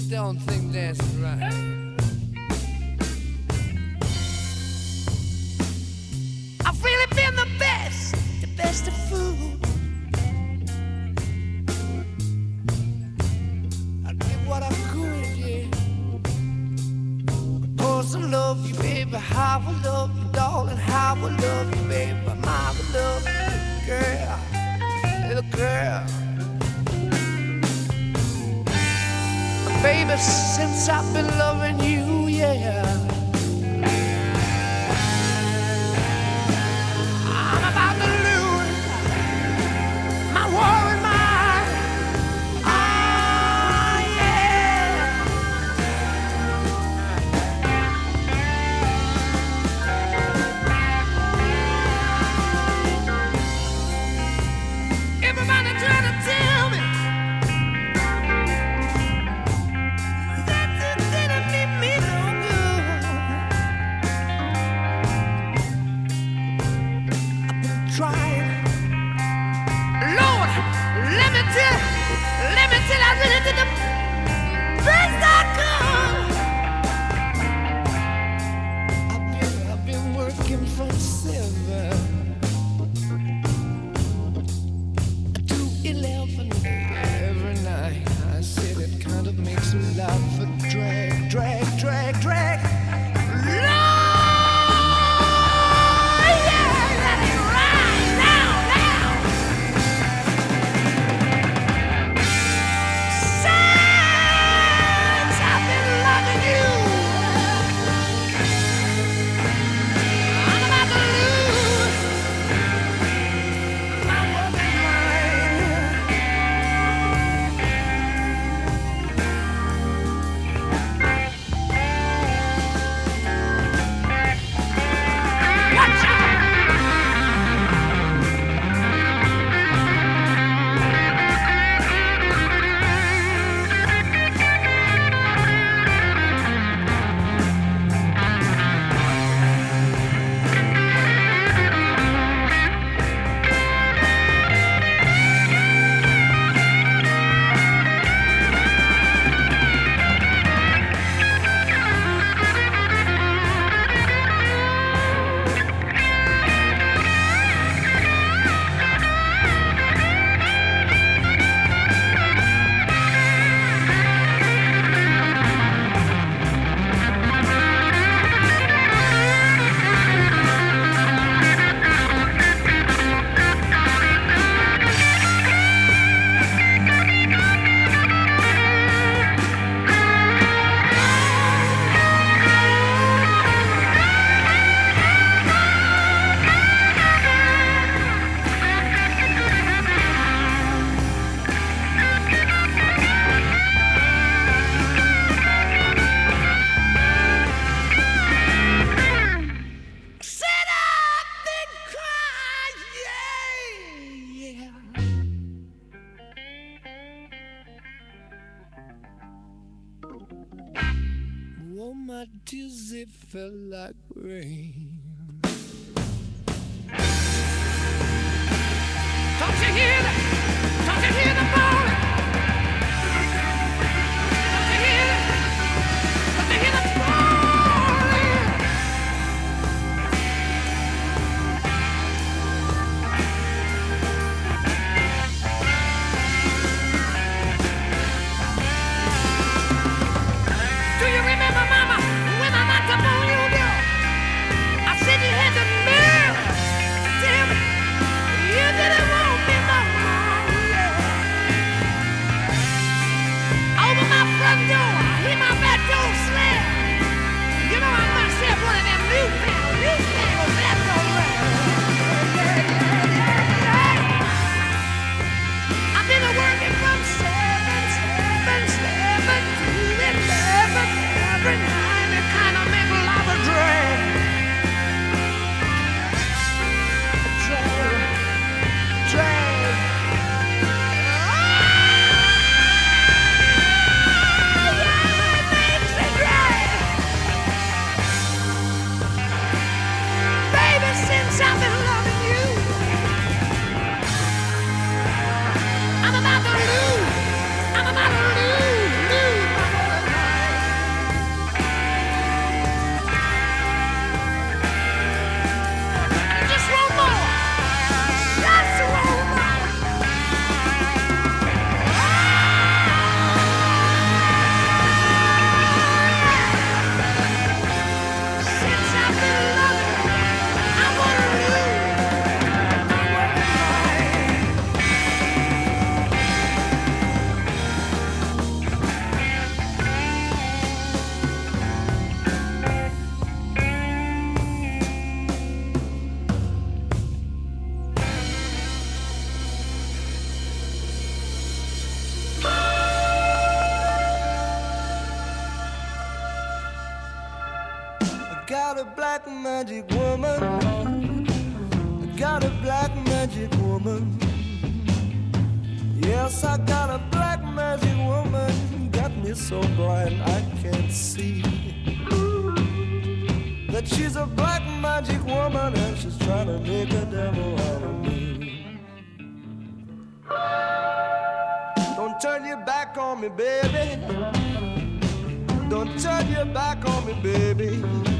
I don't think that's right. shopping got a black magic woman. I got a black magic woman. Yes, I got a black magic woman. Got me so blind I can't see. That she's a black magic woman and she's trying to make a devil out of me. Don't turn your back on me, baby. Don't turn your back on me, baby.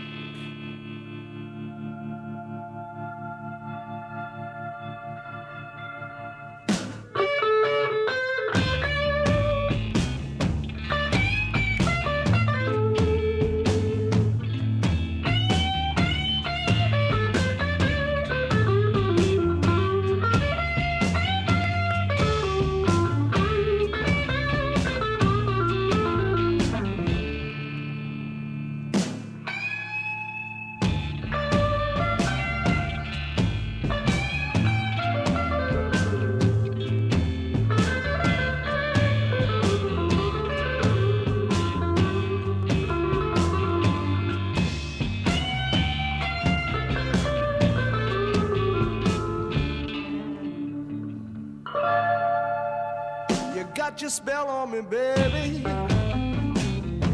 got your spell on me, baby.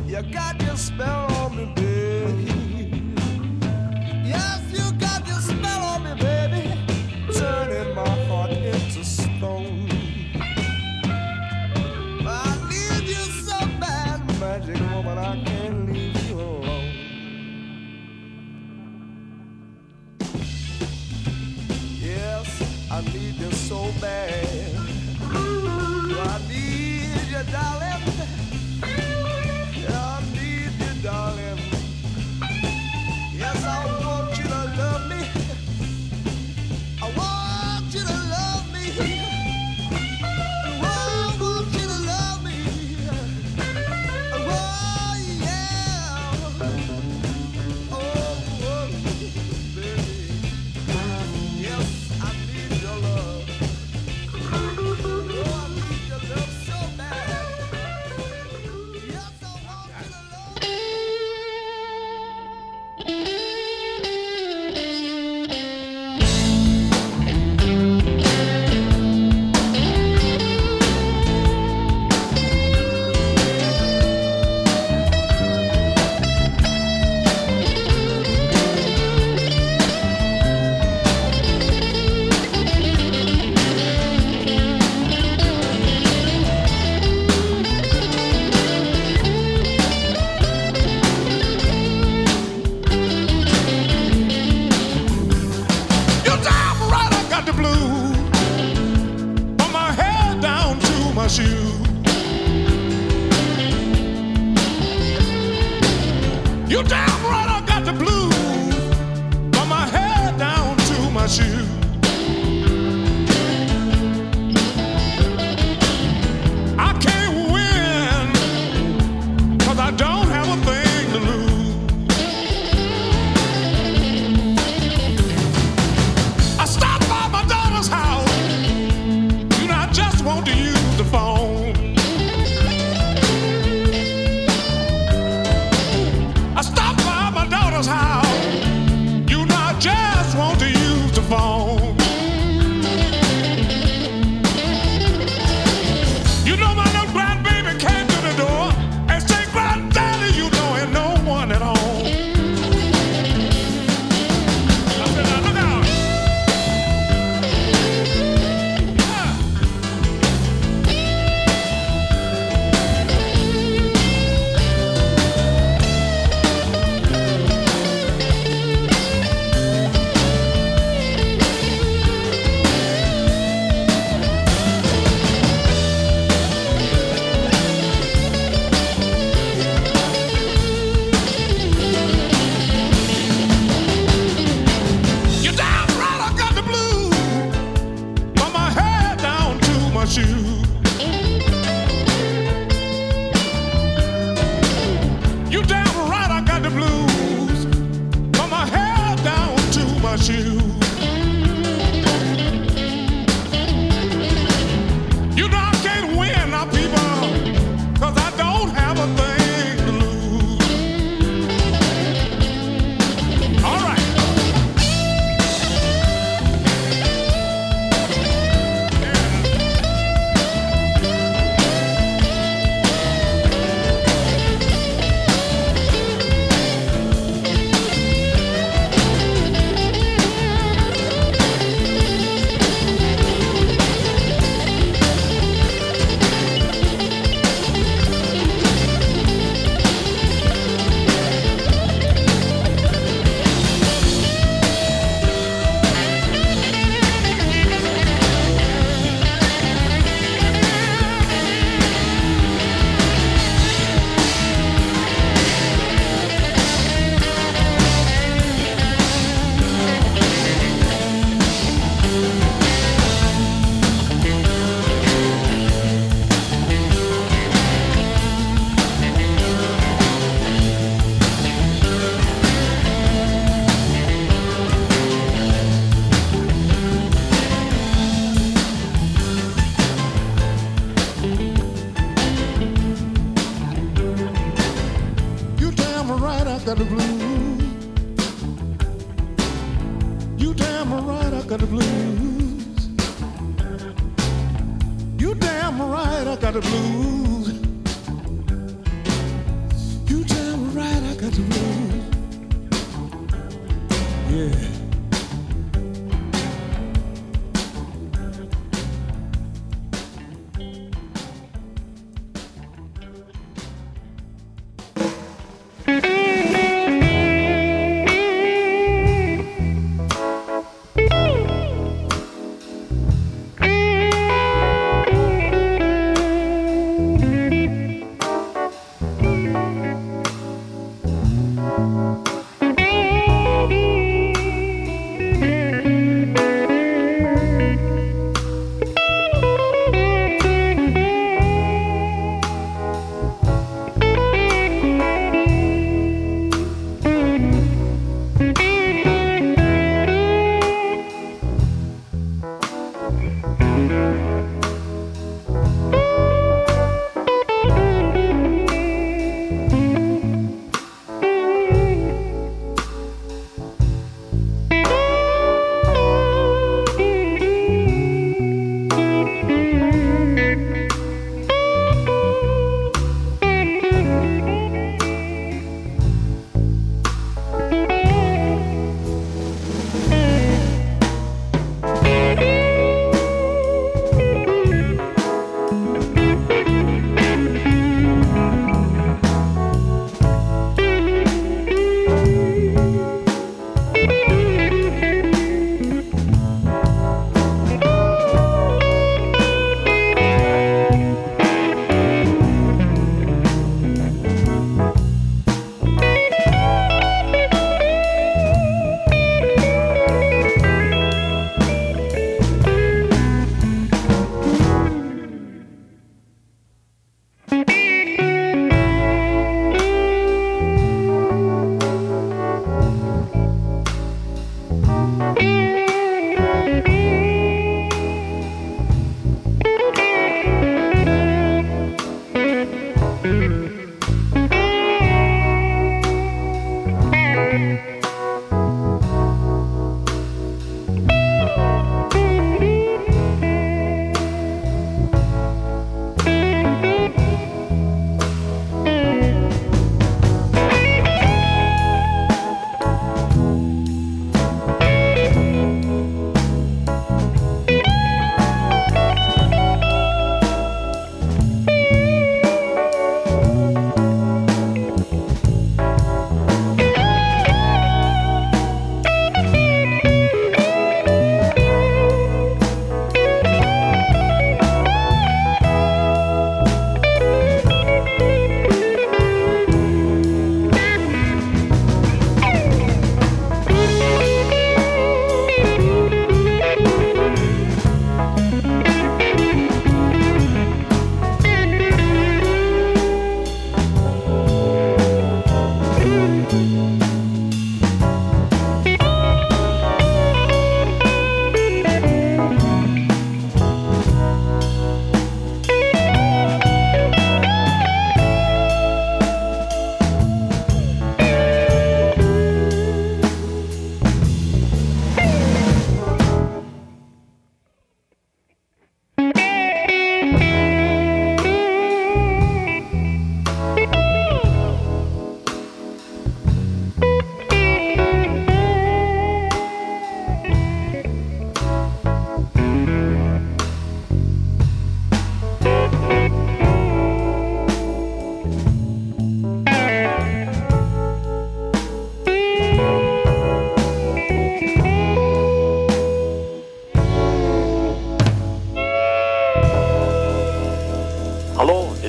You got your spell on me, baby. Yes. You damn right I got the blues. From my head down to my shoes.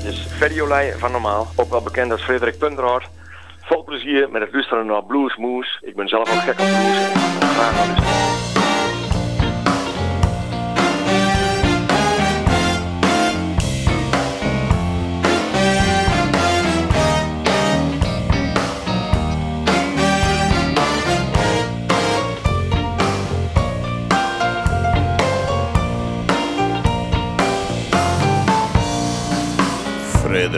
Is van Normaal, ook wel bekend als Frederik Punterhart. Vol plezier met het luisteren naar Blues Moose. Ik ben zelf ook gek op blues en graag luisteren.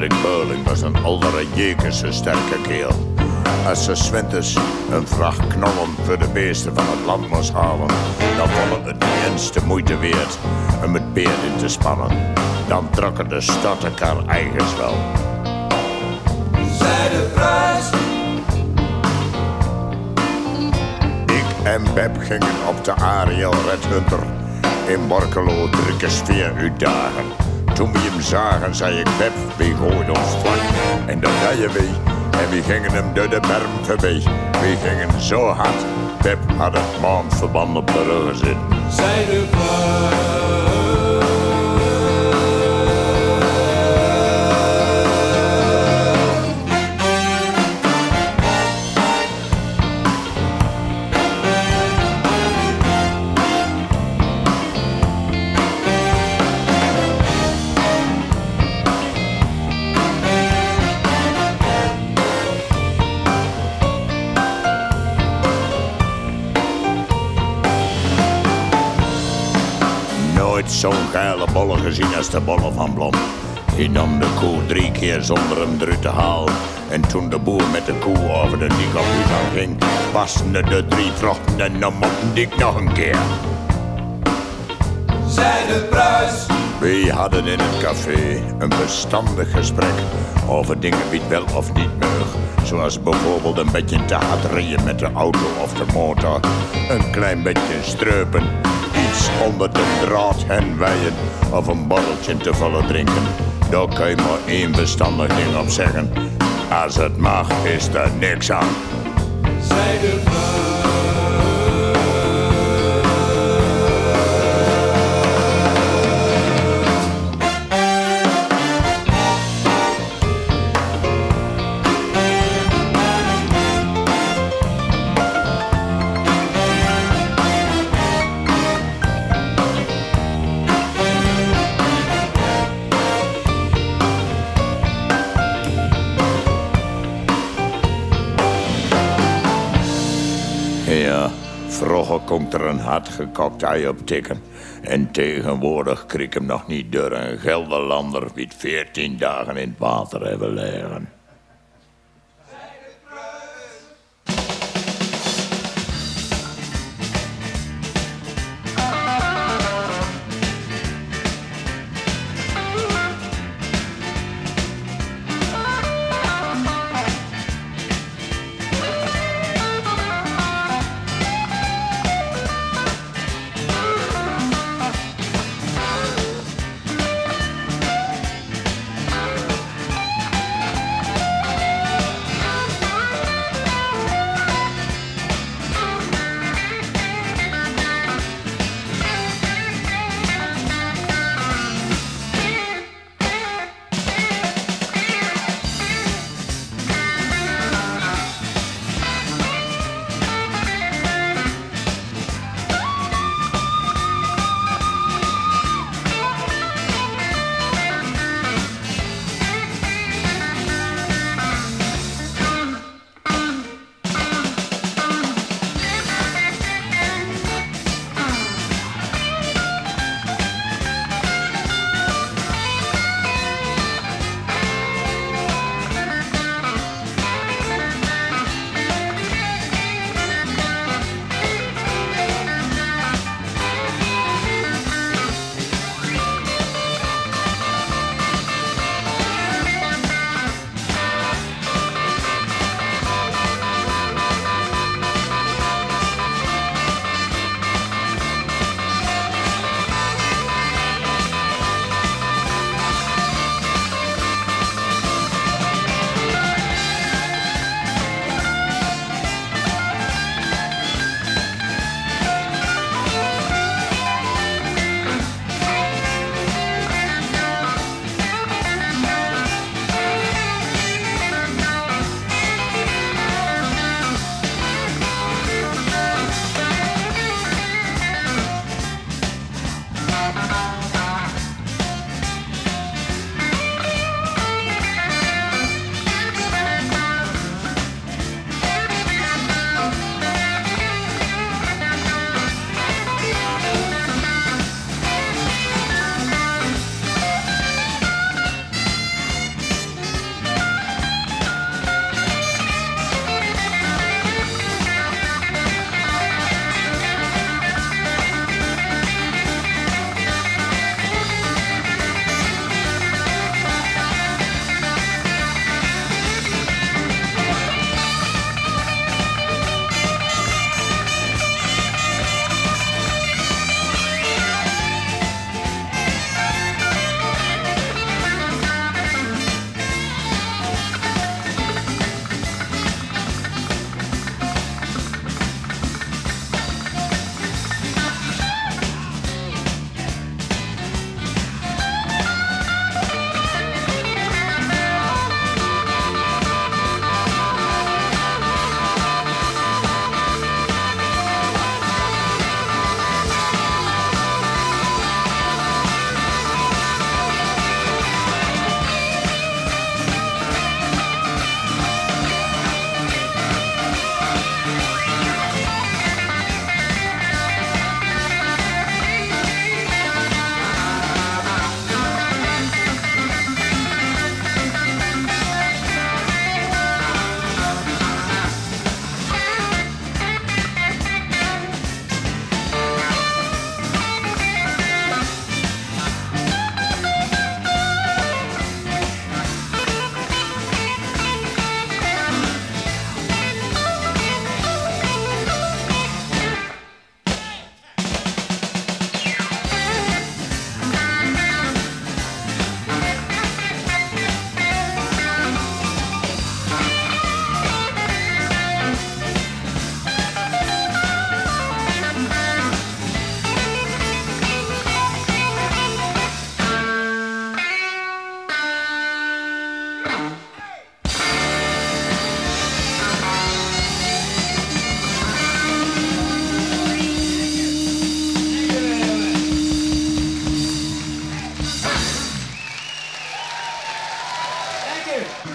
Frederik Beuling was een oudere jekerse sterke keel. Als ze zwinters een vracht knollen voor de beesten van het land moest halen, dan vond het niet eens de moeite waard om het beer in te spannen. Dan trokken de stadtekar eigens wel. Zij de prijs. Ik en Beb gingen op de Ariel Red Hunter in Borkelo drie keer sfeer uitdagen. Toen we hem zagen, zei ik, Beb, wie gooit ons vlak? En dat deden we. En we gingen hem door de berm voorbij. We gingen zo hard. Beb had het maandverband op de rug zitten. Zij de Nooit zo'n geile bolle gezien als de bolle van Blom. Hij nam de koe drie keer zonder hem eruit te halen. En toen de boer met de koe over de diekopuut aan ging, pasten de drie vruchten en dan mochten die nog een keer. Zij de prijs. We hadden in het café een bestandig gesprek over dingen die het wel of niet mag. Zoals bijvoorbeeld een beetje te hard rijden met de auto of de motor. Een klein beetje streupen, onder de draad hen wijden of een borreltje te vullen drinken. Daar kan je maar één bestandig ding op zeggen. Als het mag, is er niks aan. Zij de kon er een hardgekookt ei op tikken. En tegenwoordig kreeg hem nog niet door een Gelderlander die het 14 dagen in het water hebben liggen.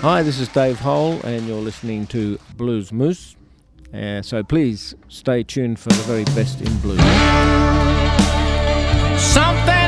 Hi, this is Dave Hole, and you're listening to Blues Moose. Uh, so please stay tuned for the very best in blues. Something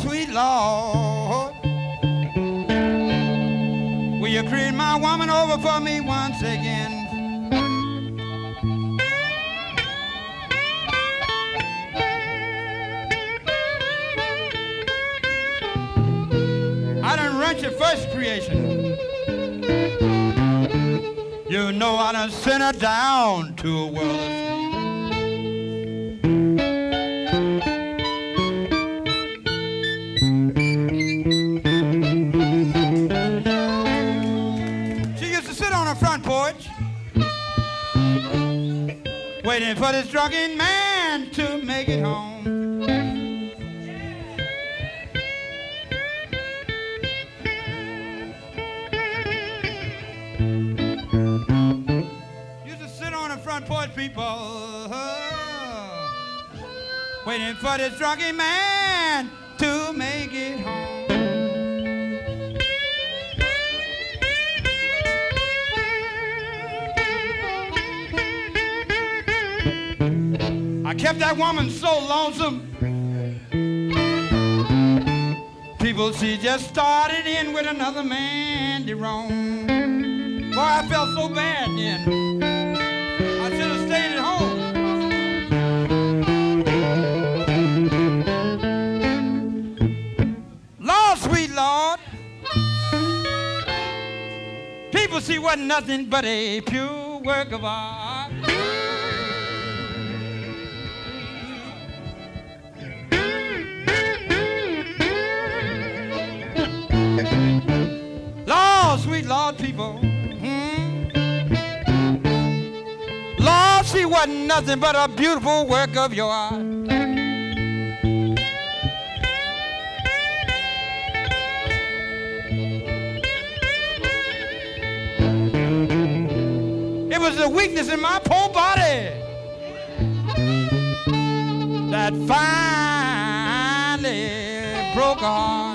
Sweet Lord, will you create my woman over for me once again? I done rent your first creation. You know I done sent her down to a world of waiting for this drunken man to make it home. Used to sit on the front porch, people, waiting for this drunken man I kept that woman so lonesome. People, she just started in with another man roam. Boy, I felt so bad then. I should have stayed at home. Lord, sweet Lord. People see wasn't nothing but a pure work of art. People. hmm. Lord, she wasn't nothing but a beautiful work of your art. It was the weakness in my poor body that finally broke her.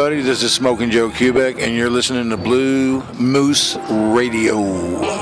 everybody. This is Smokin Joe Kubek, and you're listening to Blue Moose Radio.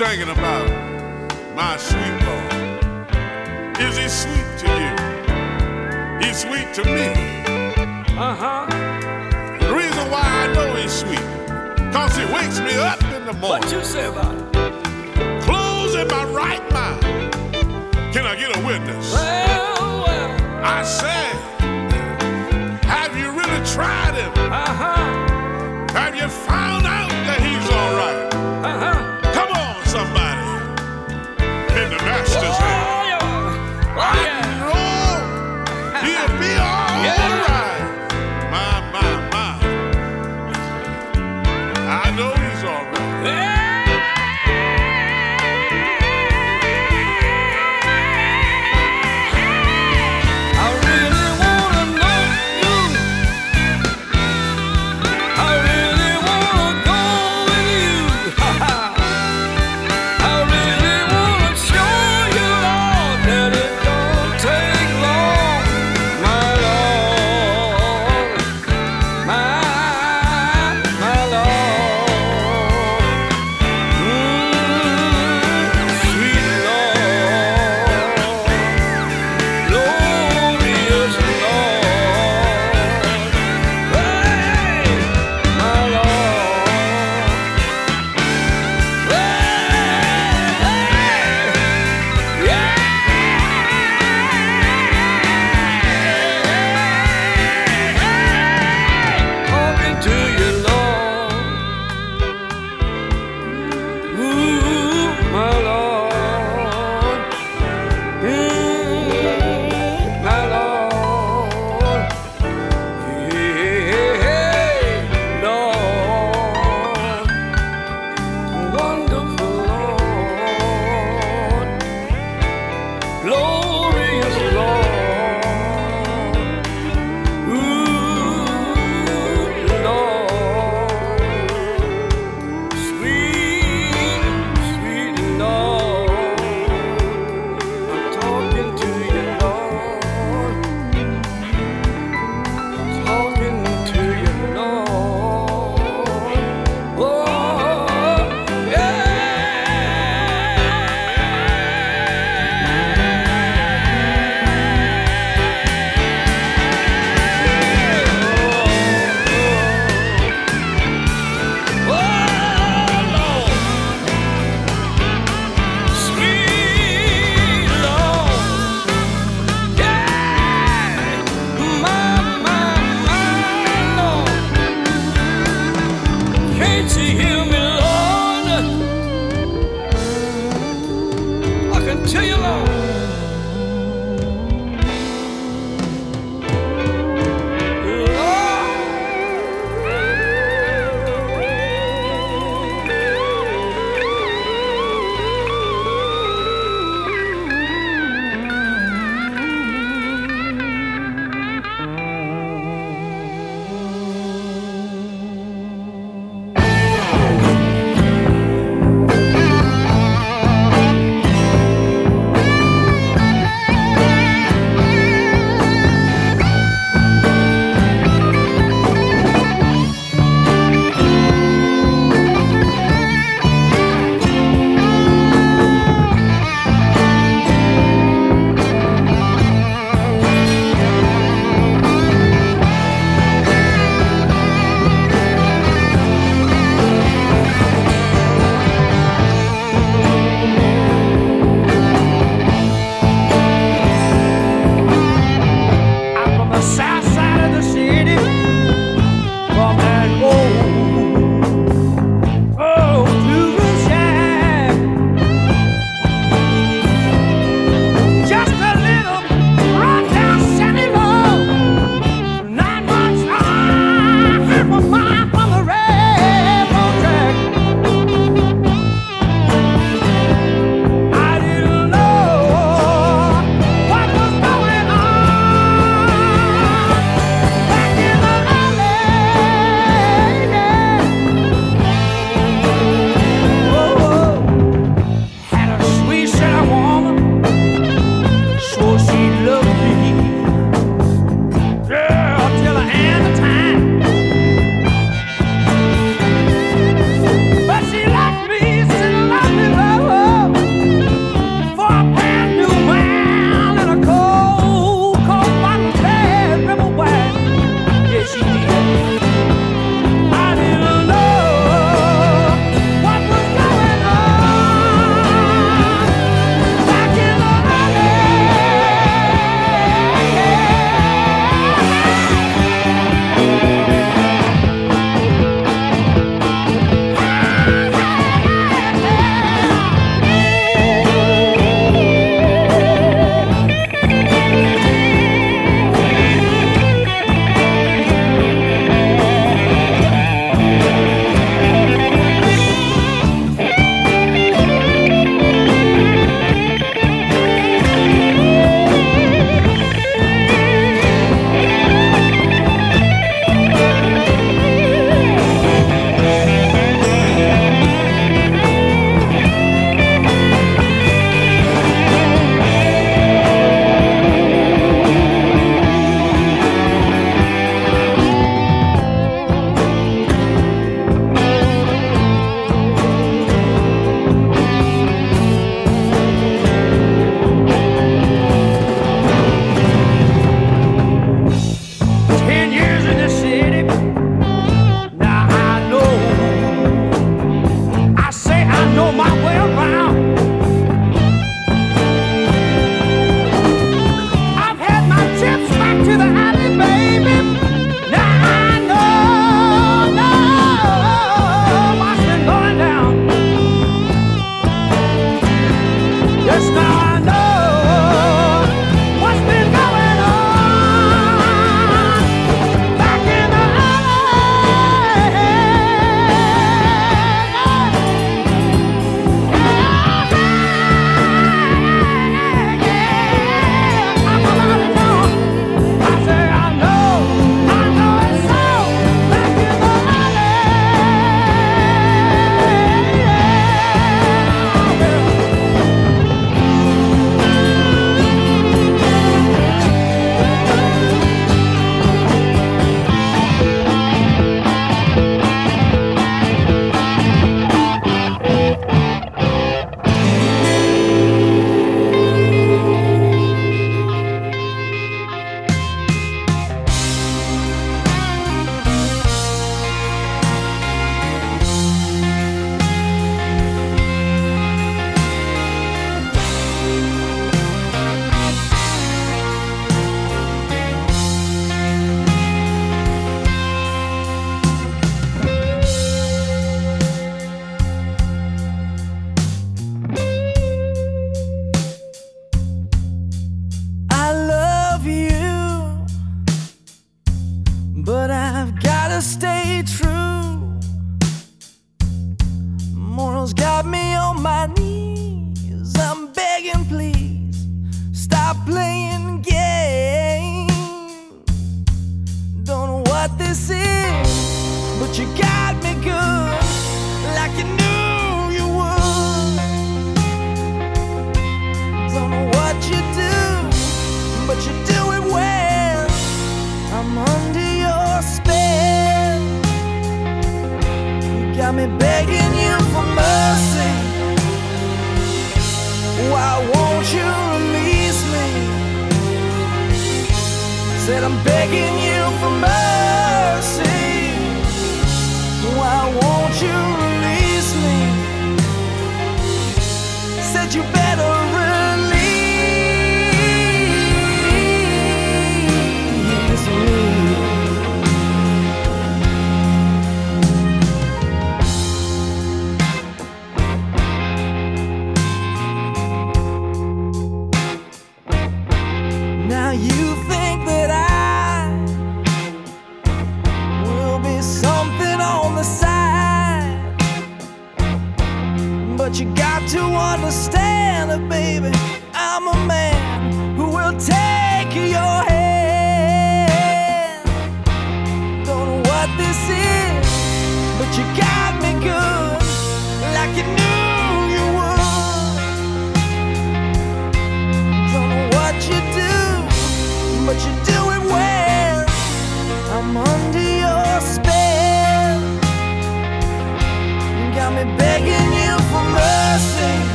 singing about my sweet Lord. Is he sweet to you? He's sweet to me. Uh huh. The reason why I know he's sweet, cause he wakes me up in the morning. What you say about it? Clothes in my right mind. Can I get a witness? Well, well. I say, have you really tried him? Uh huh. Have you found out?